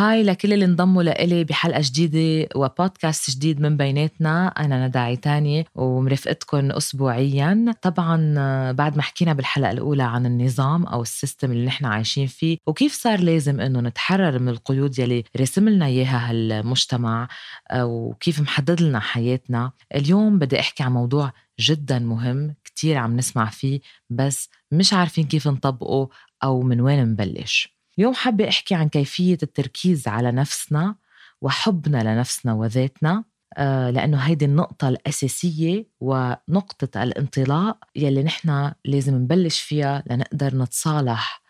هاي لكل اللي انضموا لإلي بحلقة جديدة وبودكاست جديد من بيناتنا. أنا ندى عيتاني ومرافقتكم أسبوعيا. طبعا بعد ما حكينا بالحلقة الأولى عن النظام أو السيستم اللي نحن عايشين فيه وكيف صار لازم إنه نتحرر من القيود يلي رسم لنا إياها هالمجتمع وكيف محدد لنا حياتنا. اليوم بدي أحكي عن موضوع جدا مهم كتير عم نسمع فيه بس مش عارفين كيف نطبقه أو من وين نبلش. اليوم حابة أحكي عن كيفية التركيز على نفسنا وحبنا لنفسنا وذاتنا آه، لأنه هيدي النقطة الأساسية ونقطة الانطلاق يلي نحن لازم نبلش فيها لنقدر نتصالح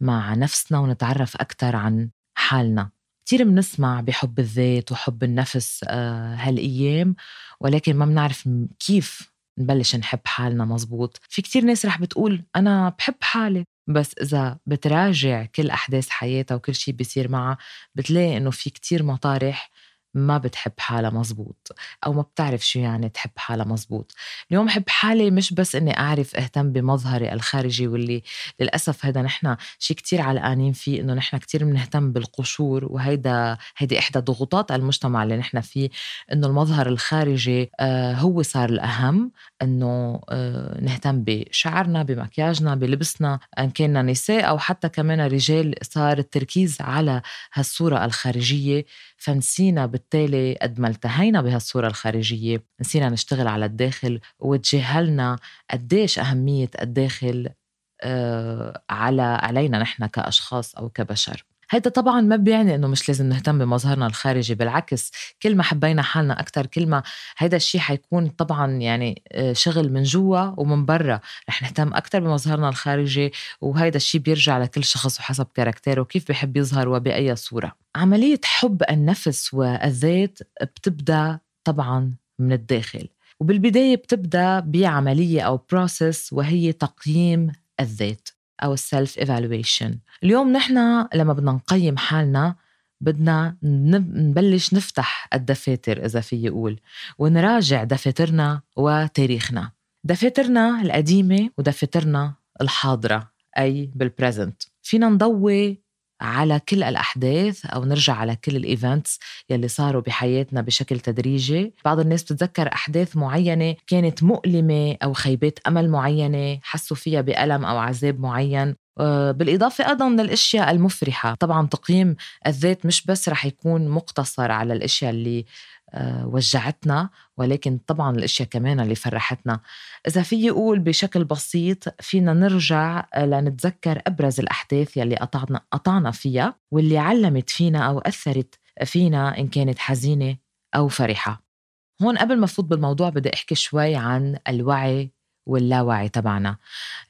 مع نفسنا ونتعرف أكثر عن حالنا. كتير بنسمع بحب الذات وحب النفس آه، هالأيام ولكن ما بنعرف كيف نبلش نحب حالنا مزبوط. في كتير ناس رح بتقول أنا بحب حالي. بس إذا بتراجع كل أحداث حياتها وكل شيء بيصير معها بتلاقي إنه في كتير مطارح ما بتحب حالها مزبوط أو ما بتعرف شو يعني تحب حالها مزبوط. اليوم حب حالي مش بس إني أعرف أهتم بمظهري الخارجي واللي للأسف هذا نحن شيء كتير علقانين فيه إنه نحن كتير بنهتم بالقشور وهيدا هيدي إحدى ضغوطات المجتمع اللي نحن فيه إنه المظهر الخارجي آه هو صار الأهم إنه آه نهتم بشعرنا بمكياجنا بلبسنا إن كنا نساء أو حتى كمان رجال صار التركيز على هالصورة الخارجية فنسينا بالتالي قد ما التهينا بهالصورة الخارجية نسينا نشتغل على الداخل وتجاهلنا قديش أهمية الداخل آه، على علينا نحن كأشخاص أو كبشر. هيدا طبعا ما بيعني إنه مش لازم نهتم بمظهرنا الخارجي بالعكس كل ما حبينا حالنا أكثر كل ما هيدا الشيء حيكون طبعا يعني آه، شغل من جوا ومن برا. رح نهتم أكثر بمظهرنا الخارجي وهيدا الشيء بيرجع لكل شخص وحسب كاركتيره وكيف بحب يظهر وبأي صورة. عملية حب النفس والذات بتبدأ طبعا من الداخل وبالبداية بتبدأ بعملية أو بروسس وهي تقييم الذات. أو ال self evaluation اليوم نحن لما بدنا نقيم حالنا بدنا نبلش نفتح الدفاتر إذا فيي قول ونراجع دفاترنا وتاريخنا. دفاترنا القديمة ودفاترنا الحاضرة أي بال present فينا نضوي على كل الأحداث أو نرجع على كل ال events يلي صاروا بحياتنا بشكل تدريجي. بعض الناس بتتذكر أحداث معينة كانت مؤلمة أو خيبات أمل معينة حسوا فيها بألم أو عذاب معين. آه، بالإضافة أيضا للأشياء المفرحة. طبعا تقييم الذات مش بس رح يكون مقتصر على الأشياء اللي وجعتنا ولكن طبعا الأشياء كمان اللي فرحتنا. إذا فيي أقول بشكل بسيط فينا نرجع لنتذكر أبرز الأحداث يلي قطعنا قطعنا فيها واللي علمت فينا أو أثرت فينا إن كانت حزينة أو فرحة. هون قبل ما فوت بالموضوع بدي أحكي شوي عن الوعي واللاوعي تبعنا.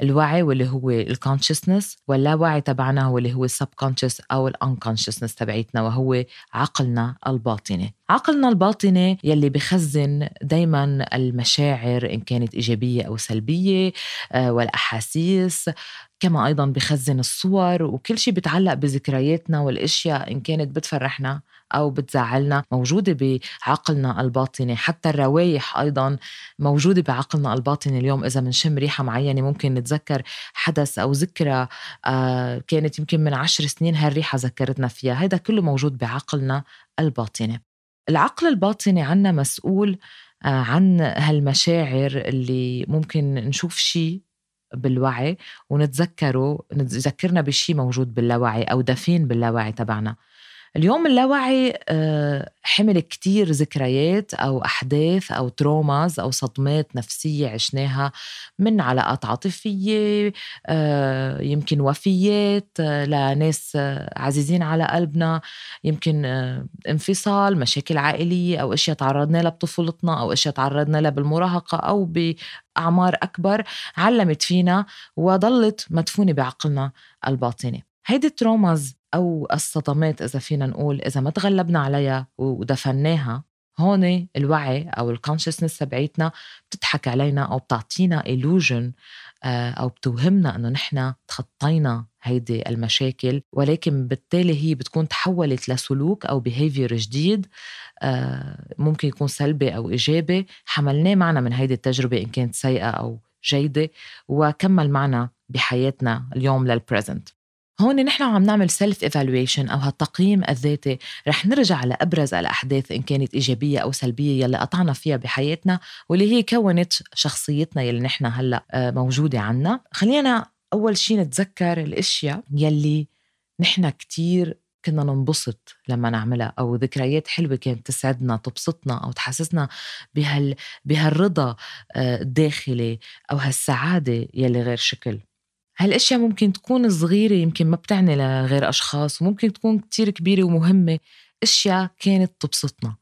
الوعي واللي هو ال consciousness واللاوعي تبعنا هو اللي هو ال subconscious أو ال unconsciousness تبعيتنا وهو عقلنا الباطني عقلنا الباطني يلي بخزن دايما المشاعر إن كانت إيجابية أو سلبية آه، والأحاسيس. كما أيضا بخزن الصور وكل شيء بيتعلق بذكرياتنا والأشياء إن كانت بتفرحنا. أو بتزعلنا موجودة بعقلنا الباطني. حتى الروايح أيضا موجودة بعقلنا الباطني اليوم. إذا بنشم ريحة معينة ممكن نتذكر حدث أو ذكرى آه، كانت يمكن من عشر سنين هالريحة ذكرتنا فيها. هذا كله موجود بعقلنا الباطني. العقل الباطني عنا مسؤول آه، عن هالمشاعر اللي ممكن نشوف شيء بالوعي ونتذكره نتذكرنا بشيء موجود باللاوعي أو دفين باللاوعي تبعنا. اليوم اللاوعي آه، حمل كتير ذكريات أو أحداث أو تروماز أو صدمات نفسية عشناها من علاقات عاطفية آه، يمكن وفيات آه، لناس عزيزين على قلبنا يمكن انفصال مشاكل عائلية أو أشياء تعرضنا لها بطفولتنا أو أشياء تعرضنا لها بالمراهقة أو بأعمار أكبر علمت فينا وضلت مدفونة بعقلنا الباطني هيدي التروماز أو الصدمات إذا فينا نقول إذا ما تغلبنا عليها ودفناها هون الوعي أو ال consciousness تبعيتنا بتضحك علينا أو بتعطينا illusion آه، أو بتوهمنا إنه نحن تخطينا هيدي المشاكل. ولكن بالتالي هي بتكون تحولت لسلوك أو behavior جديد آه، ممكن يكون سلبي أو إيجابي. حملناه معنا من هيدي التجربة إن كانت سيئة أو جيدة وكمل معنا بحياتنا اليوم لل present هون نحن عم نعمل self evaluation أو هالتقييم الذاتي. رح نرجع لأبرز الأحداث إن كانت إيجابية أو سلبية يلي قطعنا فيها بحياتنا واللي هي كونت شخصيتنا يلي نحن هلأ آه، موجودة عنا. خلينا أول شيء نتذكر الأشياء يلي نحن كتير كنا ننبسط لما نعملها أو ذكريات حلوة كانت تسعدنا تبسطنا أو تحسسنا بهال بهالرضا آه، الداخلي أو هالسعادة يلي غير شكل. هالأشياء ممكن تكون صغيرة يمكن ما بتعني لغير أشخاص وممكن تكون كتير كبيرة ومهمة أشياء كانت تبسطنا.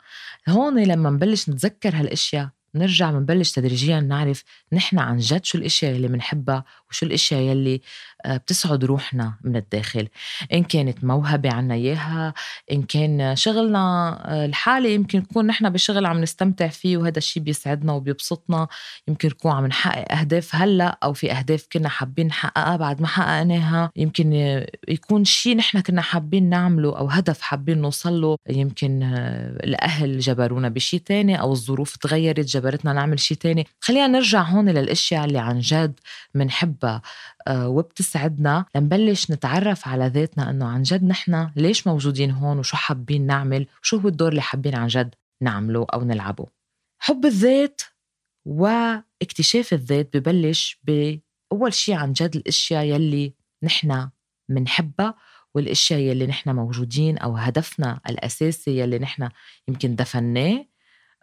هون لما نبلش نتذكر هالأشياء نرجع بنبلش تدريجيا نعرف نحن عن جد شو الأشياء اللي بنحبها وشو الأشياء يلي آه، بتسعد روحنا من الداخل. إن كانت موهبة عنا إياها إن كان شغلنا آه، الحالي يمكن نكون نحن بشغل عم نستمتع فيه وهذا الشيء بيسعدنا وبيبسطنا يمكن نكون عم نحقق أهداف هلأ أو في أهداف كنا حابين نحققها بعد ما حققناها. يمكن يكون شيء نحن كنا حابين نعمله أو هدف حابين نوصل له يمكن آه، الأهل جبرونا بشيء تاني أو الظروف تغيرت جبرتنا نعمل شيء تاني. خلينا نرجع هون للأشياء اللي عن جد بنحبها آه، وبتسعدنا لنبلش نتعرف على ذاتنا إنه عن جد نحن ليش موجودين هون وشو حابين نعمل وشو هو الدور اللي حابين عن جد نعمله أو نلعبه. حب الذات واكتشاف الذات ببلش بأول شيء عن جد الأشياء يلي نحن منحبها والأشياء يلي نحن موجودين أو هدفنا الأساسي يلي نحن يمكن دفناه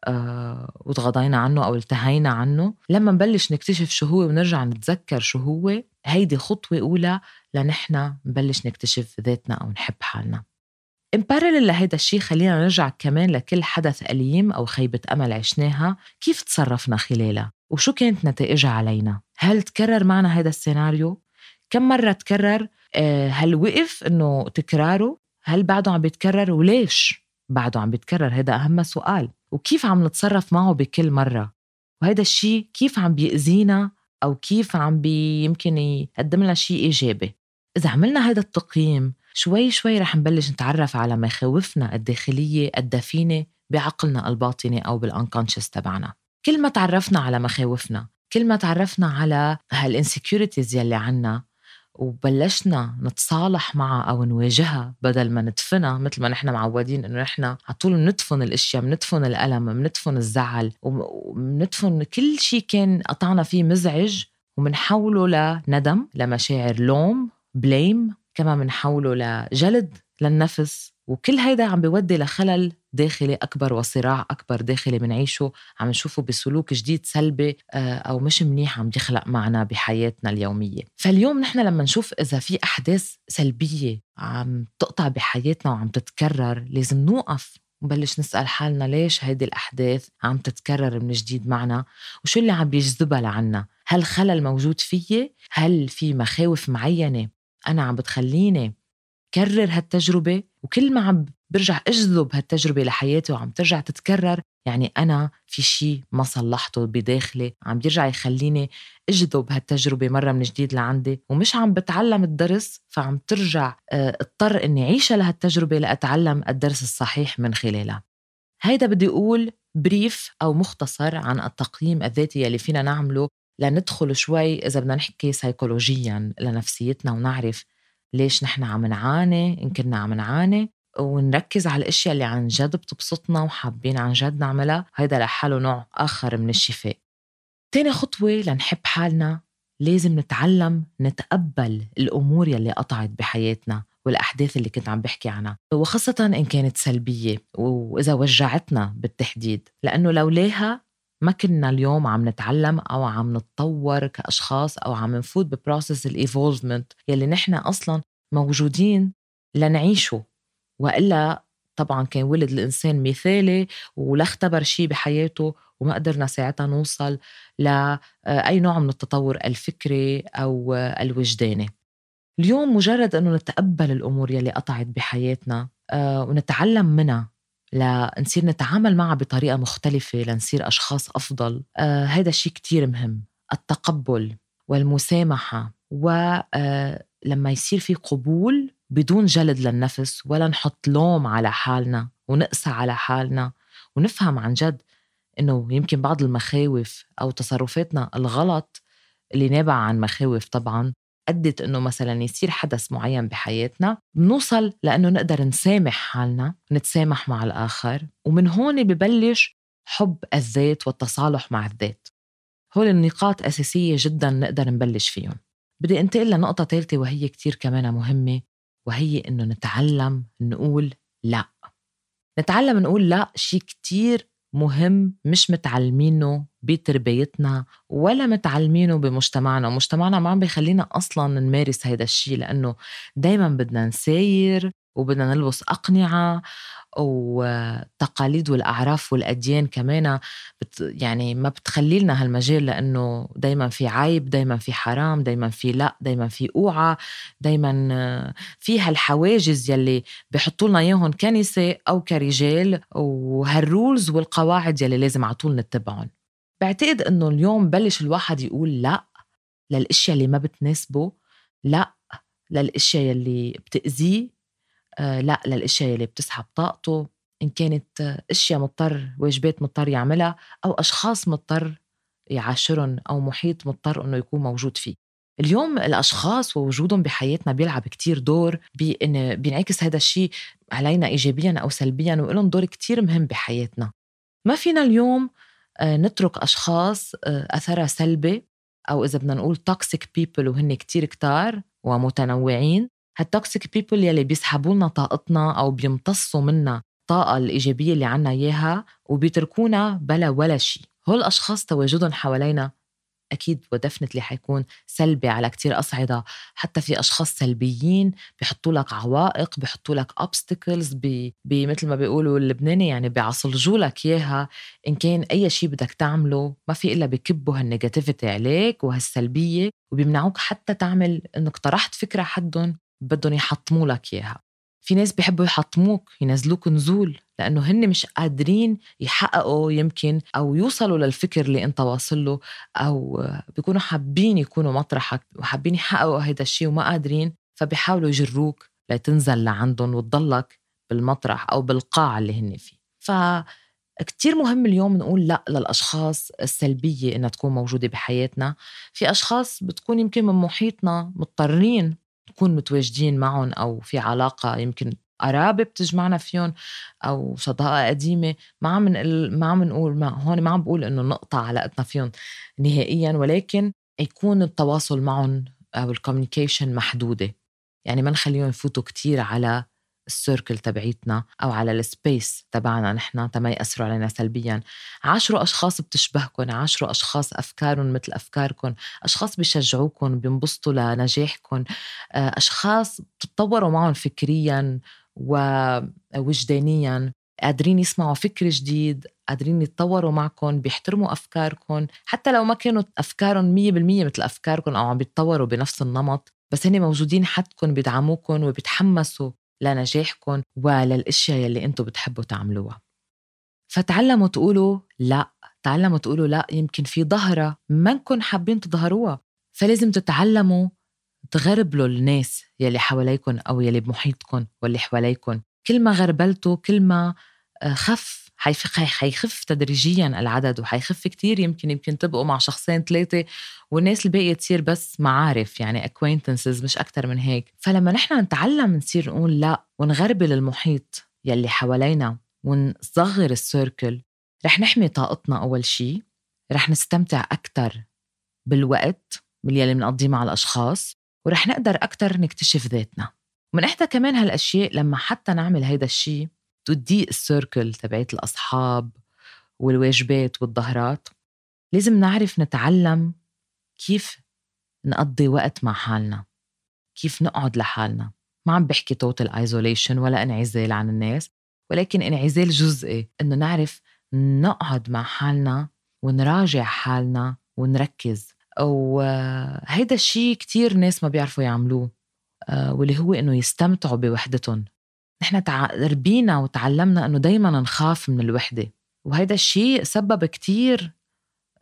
آه، وتغاضينا عنه أو التهينا عنه. لما نبلش نكتشف شو هو ونرجع نتذكر شو هو هيدي خطوة أولى لنحن نبلش نكتشف ذاتنا أو نحب حالنا. امبارل لهيدا الشيء خلينا نرجع كمان لكل حدث أليم أو خيبة أمل عشناها. كيف تصرفنا خلالها؟ وشو كانت نتائجها علينا؟ هل تكرر معنا هذا السيناريو؟ كم مرة تكرر؟ آه، هل وقف إنه تكراره؟ هل بعده عم بيتكرر؟ وليش بعده عم بيتكرر؟ هذا أهم سؤال. وكيف عم نتصرف معه بكل مرة. وهذا الشيء كيف عم بيأذينا أو كيف عم بي يمكن يقدم لنا شيء إيجابي. إذا عملنا هذا التقييم شوي شوي رح نبلش نتعرف على مخاوفنا الداخلية الدفينة بعقلنا الباطني أو بالأنكونشس تبعنا. كل ما تعرفنا على مخاوفنا كل ما تعرفنا على هال insecurities يلي عنا وبلشنا نتصالح معها أو نواجهها بدل ما ندفنها مثل ما نحن معودين إنه نحن على طول بندفن الأشياء بندفن الألم بندفن الزعل وبندفن كل شيء كان قطعنا فيه مزعج وبنحوله لندم لمشاعر لوم بليم كمان بنحوله لجلد للنفس. وكل هيدا عم بيودي لخلل داخلي أكبر وصراع أكبر داخلي بنعيشه عم نشوفه بسلوك جديد سلبي آه، أو مش منيح عم يخلق معنا بحياتنا اليومية. فاليوم نحن لما نشوف إذا في أحداث سلبية عم تقطع بحياتنا وعم تتكرر لازم نوقف نبلش نسأل حالنا ليش هيدي الأحداث عم تتكرر من جديد معنا؟ وشو اللي عم بيجذبها لعنا؟ هل خلل موجود فيي؟ هل في مخاوف معينة؟ أنا عم بتخليني كرر هالتجربة وكل ما عم برجع أجذب هالتجربة لحياتي وعم ترجع تتكرر يعني أنا في شيء ما صلحته بداخلي عم بيرجع يخليني أجذب هالتجربة مرة من جديد لعندي ومش عم بتعلم الدرس فعم ترجع آه، اضطر إني عيشها لهالتجربة لأتعلم الدرس الصحيح من خلالها. هيدا بدي أقول بريف أو مختصر عن التقييم الذاتي يلي فينا نعمله لندخل شوي إذا بدنا نحكي سيكولوجيا لنفسيتنا ونعرف ليش نحن عم نعاني؟ إن كنا عم نعاني. ونركز على الأشياء اللي عن جد بتبسطنا وحابين عن جد نعملها. هيدا لحاله نوع آخر من الشفاء. تاني خطوة لنحب حالنا. لازم نتعلم نتقبل الأمور يلي قطعت بحياتنا والأحداث اللي كنت عم بحكي عنها. وخاصة إن كانت سلبية وإذا وجعتنا بالتحديد. لأنه لولاها ما كنا اليوم عم نتعلم أو عم نتطور كأشخاص أو عم نفوت ب process ال evolvement يلي نحن أصلا موجودين لنعيشه. وإلا طبعا كان ولد الإنسان مثالي ولا اختبر شيء بحياته وما قدرنا ساعتها نوصل لاي آه، نوع من التطور الفكري أو الوجداني. اليوم مجرد إنه نتقبل الأمور يلي قطعت بحياتنا آه، ونتعلم منها. لنصير نتعامل معها بطريقة مختلفة لنصير أشخاص أفضل. آه هذا الشيء كتير مهم التقبل والمسامحة. ولما يصير في قبول بدون جلد للنفس ولا نحط لوم على حالنا ونقسى على حالنا ونفهم عن جد إنه يمكن بعض المخاوف أو تصرفاتنا الغلط اللي نابعة عن مخاوف طبعا أدت إنه مثلا يصير حدث معين بحياتنا بنوصل لأنه نقدر نسامح حالنا نتسامح مع الآخر ومن هون ببلش حب الذات والتصالح مع الذات. هول النقاط أساسية جدا نقدر نبلش فيهم. بدي أنتقل لنقطة ثالثة وهي كتير كمان مهمة وهي إنه نتعلم نقول لا. نتعلم نقول لا شيء كتير مهم مش متعلمينه بتربيتنا ولا متعلمينه بمجتمعنا. مجتمعنا ما عم بيخلينا أصلا نمارس هيدا الشيء لأنه دايما بدنا نساير وبدنا نلبس أقنعة والتقاليد والأعراف والأديان كمان بت يعني ما بتخلي لنا هالمجال لأنه دايما في عيب دايما في حرام دايما في لا دايما في أوعى دايما في هالحواجز يلي بحطوا لنا إياهم كنساء أو كرجال وهالرولز والقواعد يلي لازم على طول نتبعهم. بعتقد إنه اليوم بلش الواحد يقول لا للأشياء اللي ما بتناسبه لا للأشياء يلي بتأذيه آه، لا للأشياء اللي بتسحب طاقته إن كانت أشياء مضطر واجبات مضطر يعملها أو أشخاص مضطر يعاشرهم أو محيط مضطر إنه يكون موجود فيه. اليوم الأشخاص ووجودهم بحياتنا بيلعب كتير دور بإن بينعكس هذا الشيء علينا ايجابيا أو سلبيا ولهم دور كتير مهم بحياتنا. ما فينا اليوم نترك أشخاص آه، أثرها سلبي أو إذا بدنا نقول toxic people وهن كتير كتار ومتنوعين هال toxic people يلي بيسحبوا لنا طاقتنا أو بيمتصوا منا الطاقة الإيجابية اللي عنا إياها وبيتركونا بلا ولا شيء هول الأشخاص تواجدهم حوالينا أكيد و definitely حيكون سلبي على كتير أصعدة حتى في أشخاص سلبيين بيحطوا لك عوائق بيحطوا لك obstacles بي, بي مثل ما بيقولوا اللبناني يعني بيعصلجوا لك إياها. إن كان أي شيء بدك تعمله ما في إلا بكبوا هال negativity عليك وهالسلبية وبيمنعوك حتى تعمل إنك طرحت فكرة حدهم بدهم يحطموا لك إياها. في ناس بيحبوا يحطموك ينزلوك نزول. لأنه هن مش قادرين يحققوا يمكن أو يوصلوا للفكر اللي أنت واصل له أو بيكونوا حابين يكونوا مطرحك وحابين يحققوا هذا الشيء وما قادرين فبيحاولوا يجروك لتنزل لعندهم وتضلك بالمطرح أو بالقاع اللي هن فيه. ف كتير مهم اليوم نقول لأ للأشخاص السلبية إنها تكون موجودة بحياتنا. في أشخاص بتكون يمكن من محيطنا مضطرين نكون متواجدين معهم أو في علاقة يمكن قرابة بتجمعنا فيهم أو صداقة قديمة ما عم ما عم نقول ما هون ما عم بقول إنه نقطع علاقتنا فيهم نهائيا ولكن يكون التواصل معهم أو ال communication محدودة. يعني ما نخليهم يفوتوا كتير على ال circle تبعيتنا أو على ال space تبعنا نحن تما يأثروا علينا سلبيا. عاشروا أشخاص بتشبهكم عاشروا أشخاص افكارهم مثل افكاركم أشخاص بيشجعوكم بينبسطوا لنجاحكم آه، أشخاص بتتطوروا معهم فكريا ووجدانيا قادرين يسمعوا فكر جديد قادرين يتطوروا معكم بيحترموا أفكاركم. حتى لو ما كانوا أفكارهم مية بالمية مثل أفكاركم أو عم بيتطوروا بنفس النمط بس هن موجودين حدكم بيدعموكم وبيتحمسوا لنجاحكم وللأشياء يلي أنتم بتحبوا تعملوها. فتعلموا تقولوا لا تعلموا تقولوا لا يمكن في ظهرة ما نكون حابين تظهروها. فلازم تتعلموا تغربلوا الناس يلي حواليكم أو يلي بمحيطكم واللي حواليكم كل ما غربلتوا كل ما آه، خف. حيخف تدريجيا العدد وحيخف كتير. يمكن يمكن تبقوا مع شخصين ثلاثة والناس الباقية تصير بس معارف يعني acquaintances مش أكتر من هيك. فلما نحن نتعلم نصير نقول لا ونغربل المحيط يلي حوالينا ونصغر السيركل رح نحمي طاقتنا أول شي. رح نستمتع أكتر بالوقت من يلي بنقضيه مع الأشخاص. ورح نقدر أكتر نكتشف ذاتنا. ومن إحدى كمان هالأشياء لما حتى نعمل هيدا الشي تضيق ال circle تبعت الأصحاب والواجبات والضهرات. لازم نعرف نتعلم كيف نقضي وقت مع حالنا كيف نقعد لحالنا. ما عم بحكي total isolation ولا انعزال عن الناس ولكن انعزال جزئي إنه نعرف نقعد مع حالنا ونراجع حالنا ونركز. وهيدا الشيء كتير ناس ما بيعرفوا يعملوه آه، واللي هو إنه يستمتعوا بوحدتهم. نحن ربينا وتعلمنا إنه دايما نخاف من الوحدة وهذا الشيء سبب كتير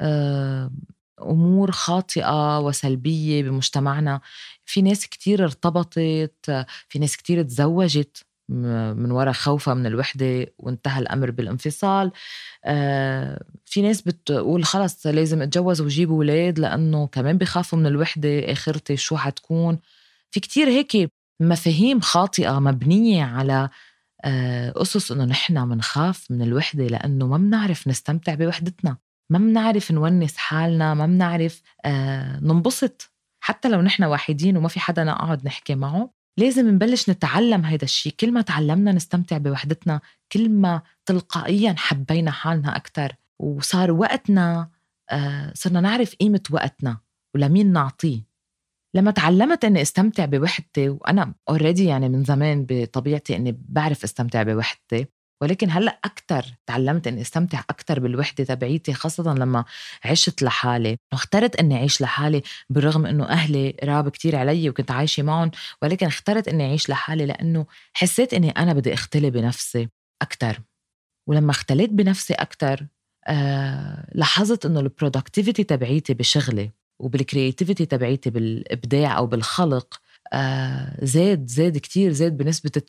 آه، أمور خاطئة وسلبية بمجتمعنا. في ناس كتير ارتبطت في ناس كتير تزوجت. من وراء خوفها من الوحدة وانتهى الأمر بالانفصال. آه في ناس بتقول خلص لازم اتجوز وجيب أولاد لأنه كمان بخافوا من الوحدة آخرتي شو حتكون؟ في كتير هيك مفاهيم خاطئة مبنية على آه، أسس إنه نحن منخاف من الوحدة لأنه ما بنعرف نستمتع بوحدتنا. ما بنعرف نونس حالنا ما بنعرف آه ننبسط. حتى لو نحن وحيدين وما في حدا نقعد نحكي معه. لازم نبلش نتعلم هيدا الشيء كل ما تعلمنا نستمتع بوحدتنا كل ما تلقائيا حبينا حالنا أكثر وصار وقتنا آه صرنا نعرف قيمة وقتنا ولمين نعطيه. لما تعلمت إني أستمتع بوحدتي وأنا اوريدي يعني من زمان بطبيعتي إني بعرف أستمتع بوحدتي ولكن هلأ أكثر تعلمت إني أستمتع أكثر بالوحدة تبعيتي خاصة لما عشت لحالي. واخترت إني أعيش لحالي بالرغم إنه أهلي راب كتير علي وكنت عايشة معهم ولكن اخترت إني أعيش لحالي لأنه حسيت إني أنا بدي أختلي بنفسي أكثر ولما اختليت بنفسي أكثر آه لاحظت إنه ال productivity تبعيتي بشغلي وبال creativity تبعيتي بالإبداع أو بالخلق آه زاد زاد كتير زاد بنسبة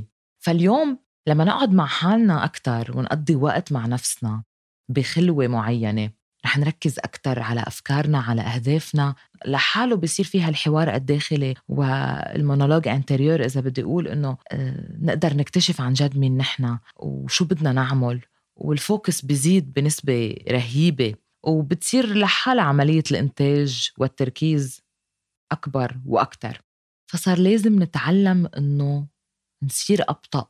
80% فاليوم لما نقعد مع حالنا أكتر ونقضي وقت مع نفسنا بخلوة معينة رح نركز أكتر على أفكارنا على أهدافنا. لحاله بصير فيها الحوار الداخلي وال monologue intérieur إذا بدي أقول إنه آه، نقدر نكتشف عن جد مين نحن وشو بدنا نعمل. وال focus بزيد بنسبة رهيبة وبتصير لحالها عملية الإنتاج والتركيز أكبر وأكتر. فصار لازم نتعلم إنه نصير أبطأ.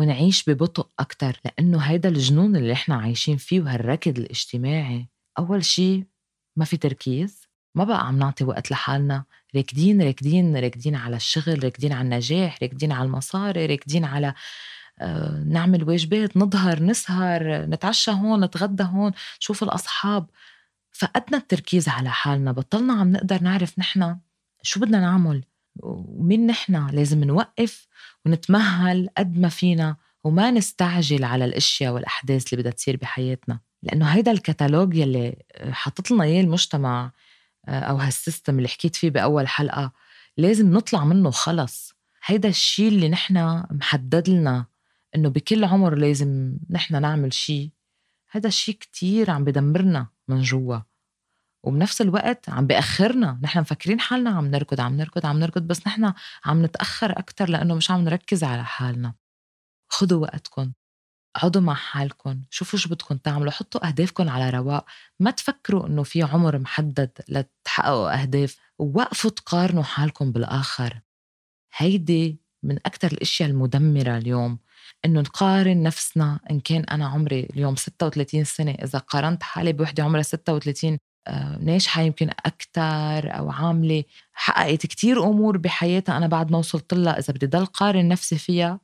ونعيش ببطء أكتر لأنه هيدا الجنون اللي إحنا عايشين فيه وهالركض الاجتماعي. أول شي ما في تركيز ما بقى عم نعطي وقت لحالنا. راكدين راكدين راكدين على الشغل راكدين على النجاح راكدين على المصاري راكدين على آه، نعمل واجبات نظهر نسهر نتعشى هون نتغدى هون نشوف الأصحاب. فقدنا التركيز على حالنا بطلنا عم نقدر نعرف نحن شو بدنا نعمل. ومين نحن؟ لازم نوقف ونتمهل قد ما فينا وما نستعجل على الأشياء والأحداث اللي بدها تصير بحياتنا. لأنه هيدا الكتالوج يلي حاطط لنا إياه المجتمع آه، أو هالسيستم اللي حكيت فيه بأول حلقة لازم نطلع منه خلص. هيدا الشيء اللي نحن محدد لنا إنه بكل عمر لازم نحن نعمل شيء هذا الشيء كتير عم بدمرنا من جوا. وبنفس الوقت عم بأخرنا نحن مفكرين حالنا عم نركض عم نركض عم نركض بس نحن عم نتأخر أكتر لأنه مش عم نركز على حالنا. خدوا وقتكم اقعدوا مع حالكم شوفوا شو بدكم تعملوا حطوا أهدافكم على رواق. ما تفكروا إنه في عمر محدد لتحققوا أهداف ووقفوا تقارنوا حالكم بالآخر. هيدي من أكتر الأشياء المدمرة اليوم إنه نقارن نفسنا إن كان أنا عمري اليوم 36 سنة إذا قارنت حالي بوحدة عمرها 36 آه، ناجحة يمكن أكتر أو عاملة حققت كتير أمور بحياتها. أنا بعد ما وصلت لها إذا بدي ضل قارن نفسي فيها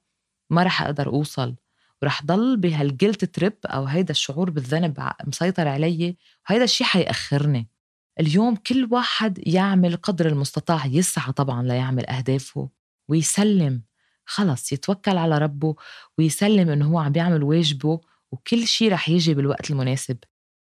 ما رح أقدر أوصل. ورح ضل بهالجلت تريب أو هيدا الشعور بالذنب مسيطر علي وهيدا الشيء حيأخرني. اليوم كل واحد يعمل قدر المستطاع يسعى طبعا ليعمل أهدافه ويسلم. خلص يتوكل على ربه ويسلم إنه هو عم بيعمل واجبه وكل شيء رح يجي بالوقت المناسب.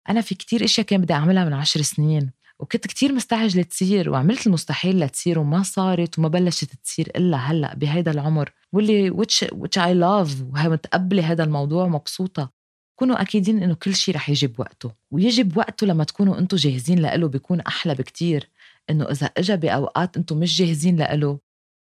أنا في كتير أشياء كان بدي أعملها من عشر سنين وكنت كتير مستعجلة تصير وعملت المستحيل لتصير وما صارت وما بلشت تصير إلا هلأ بهيدا العمر واللي which, which I love ومتقبلة هذا الموضوع ومبسوطة كونوا أكيدين إنه كل شيء رح يجي بوقته ويجي بوقته لما تكونوا أنتوا جاهزين لإله بيكون أحلى بكتير. إنه إذا إجا بأوقات أنتوا مش جاهزين لإله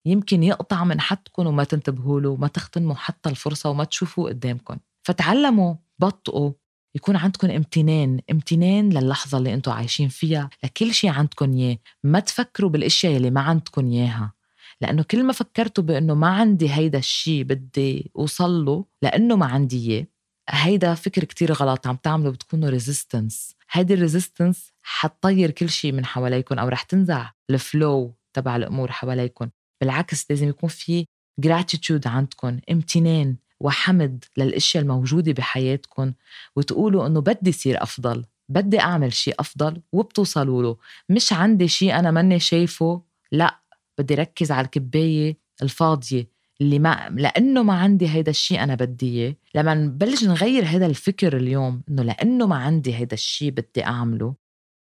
يمكن يقطع من حدكم وما تنتبهوا له وما تغتنموا حتى الفرصة وما تشوفوه قدامكم. فتعلموا بطئوا يكون عندكم امتنان امتنان للحظة اللي أنتم عايشين فيها لكل شيء عندكم إياه. ما تفكروا بالأشياء اللي ما عندكم إياها. لأنه كل ما فكرتوا بأنه ما عندي هيدا الشيء بدي اوصل له لأنه ما عندي إياه هيدا فكر كتير غلط عم تعملوا بتكونوا resistance هيدي ال resistance حتطير كل شيء من حواليكم أو رح تنزع ال flow تبع الأمور حواليكم. بالعكس لازم يكون في gratitude عندكم امتنان. وحمد للأشياء الموجودة بحياتكم وتقولوا إنه بدي صير أفضل بدي أعمل شيء أفضل وبتوصلوا له. مش عندي شيء أنا ماني شايفه لأ بدي ركز على الكباية الفاضية اللي ما لأنه ما عندي هيدا الشيء أنا بدي إياه. لما نبلش نغير هذا الفكر اليوم إنه لأنه ما عندي هيدا الشيء بدي أعمله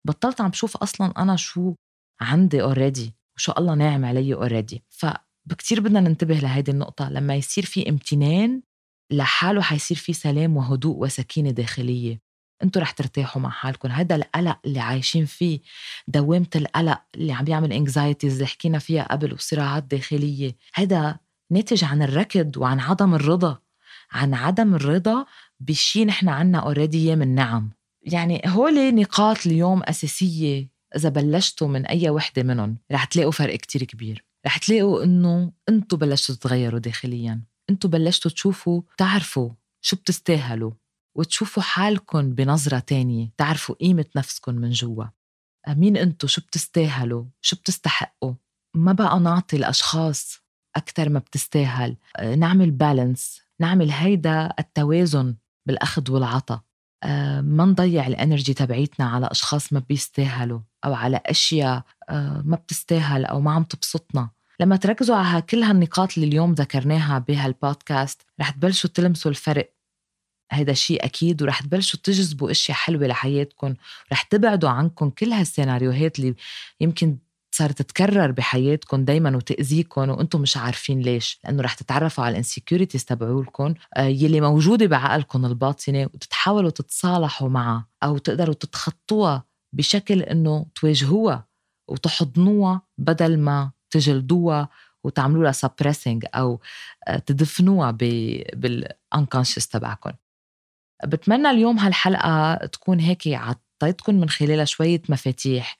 بطلت عم بشوف أصلا أنا شو عندي already وشو الله ناعم علي already ف بكتير بدنا ننتبه لهيدي النقطة لما يصير في امتنان لحاله حيصير في سلام وهدوء وسكينة داخلية. أنتوا رح ترتاحوا مع حالكم. هذا القلق اللي عايشين فيه دوامة القلق اللي عم بيعمل anxieties اللي حكينا فيها قبل وصراعات داخلية هذا ناتج عن الركض وعن عدم الرضا. عن عدم الرضا بشي نحن عنا already من نعم. يعني هول نقاط اليوم أساسية إذا بلشتوا من أي وحدة منهم رح تلاقوا فرق كتير كبير. رح تلاقوا إنه أنتوا بلشتوا تتغيروا داخليا. أنتوا بلشتوا تشوفوا تعرفوا شو بتستاهلوا وتشوفوا حالكم بنظرة تانية تعرفوا قيمة نفسكم من جوا. مين أنتوا؟ شو بتستاهلوا؟ شو بتستحقوا؟ ما بقى نعطي الأشخاص أكثر ما بتستاهل. نعمل بالانس نعمل هيدا التوازن بالأخذ والعطاء. آه، ما نضيع ال energy تبعيتنا على أشخاص ما بيستاهلوا أو على أشياء آه، ما بتستاهل أو ما عم تبسطنا. لما تركزوا على كل هالنقاط اللي اليوم ذكرناها بهالبودكاست رح تبلشوا تلمسوا الفرق. هيدا شيء أكيد ورح تبلشوا تجذبوا أشياء حلوة لحياتكم رح تبعدوا عنكم كل هالسيناريوهات اللي يمكن صارت تتكرر بحياتكم دايما وتأذيكم وأنتم مش عارفين ليش لأنه رح تتعرفوا على ال insecurities تبعولكم آه، يلي موجودة بعقلكم الباطنة وتتحاولوا تتصالحوا معها أو تقدروا تتخطوها بشكل إنه تواجهوها وتحضنوها بدل ما تجلدوها وتعملوا لها suppressing أو آه، تدفنوها بال unconscious تبعكم بتمنى اليوم هالحلقة تكون هيك عطيتكم من خلالها شوية مفاتيح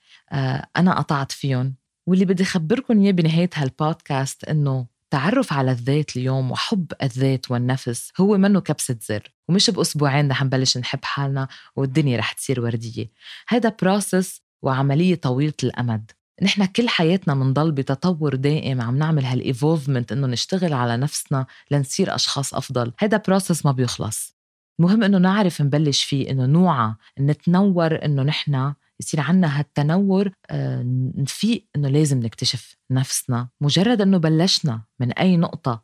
أنا قطعت فيهم. واللي بدي أخبركم إياه بنهاية هالبودكاست إنه التعرف على الذات اليوم وحب الذات والنفس هو منه كبسة زر. ومش بأسبوعين رح نبلش نحب حالنا والدنيا رح تصير وردية. هذا process وعملية طويلة الأمد. نحن كل حياتنا منضل بتطور دائم عم نعمل هال evolvement إنه نشتغل على نفسنا لنصير أشخاص أفضل. هذا process ما بيخلص. المهم إنه نعرف نبلش فيه إنه نوعى نتنور إنه نحن يصير عنا هالتنور آه، نفيق إنه لازم نكتشف نفسنا. مجرد إنه بلشنا من أي نقطة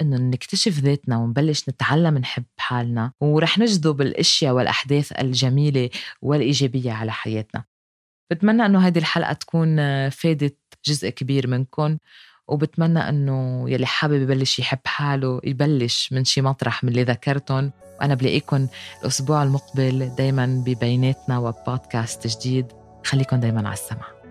إنه نكتشف ذاتنا ونبلش نتعلم نحب حالنا ورح نجذب الأشياء والأحداث الجميلة والإيجابية على حياتنا. بتمنى إنه هذه الحلقة تكون آه، فادت جزء كبير منكم. وبتمنى إنه يلي حابب يبلش يحب حاله يبلش من شي مطرح من اللي ذكرتهم. وأنا بلاقيكم الأسبوع المقبل دايما ببيناتنا وبودكاست جديد. خليكم دايما على السمع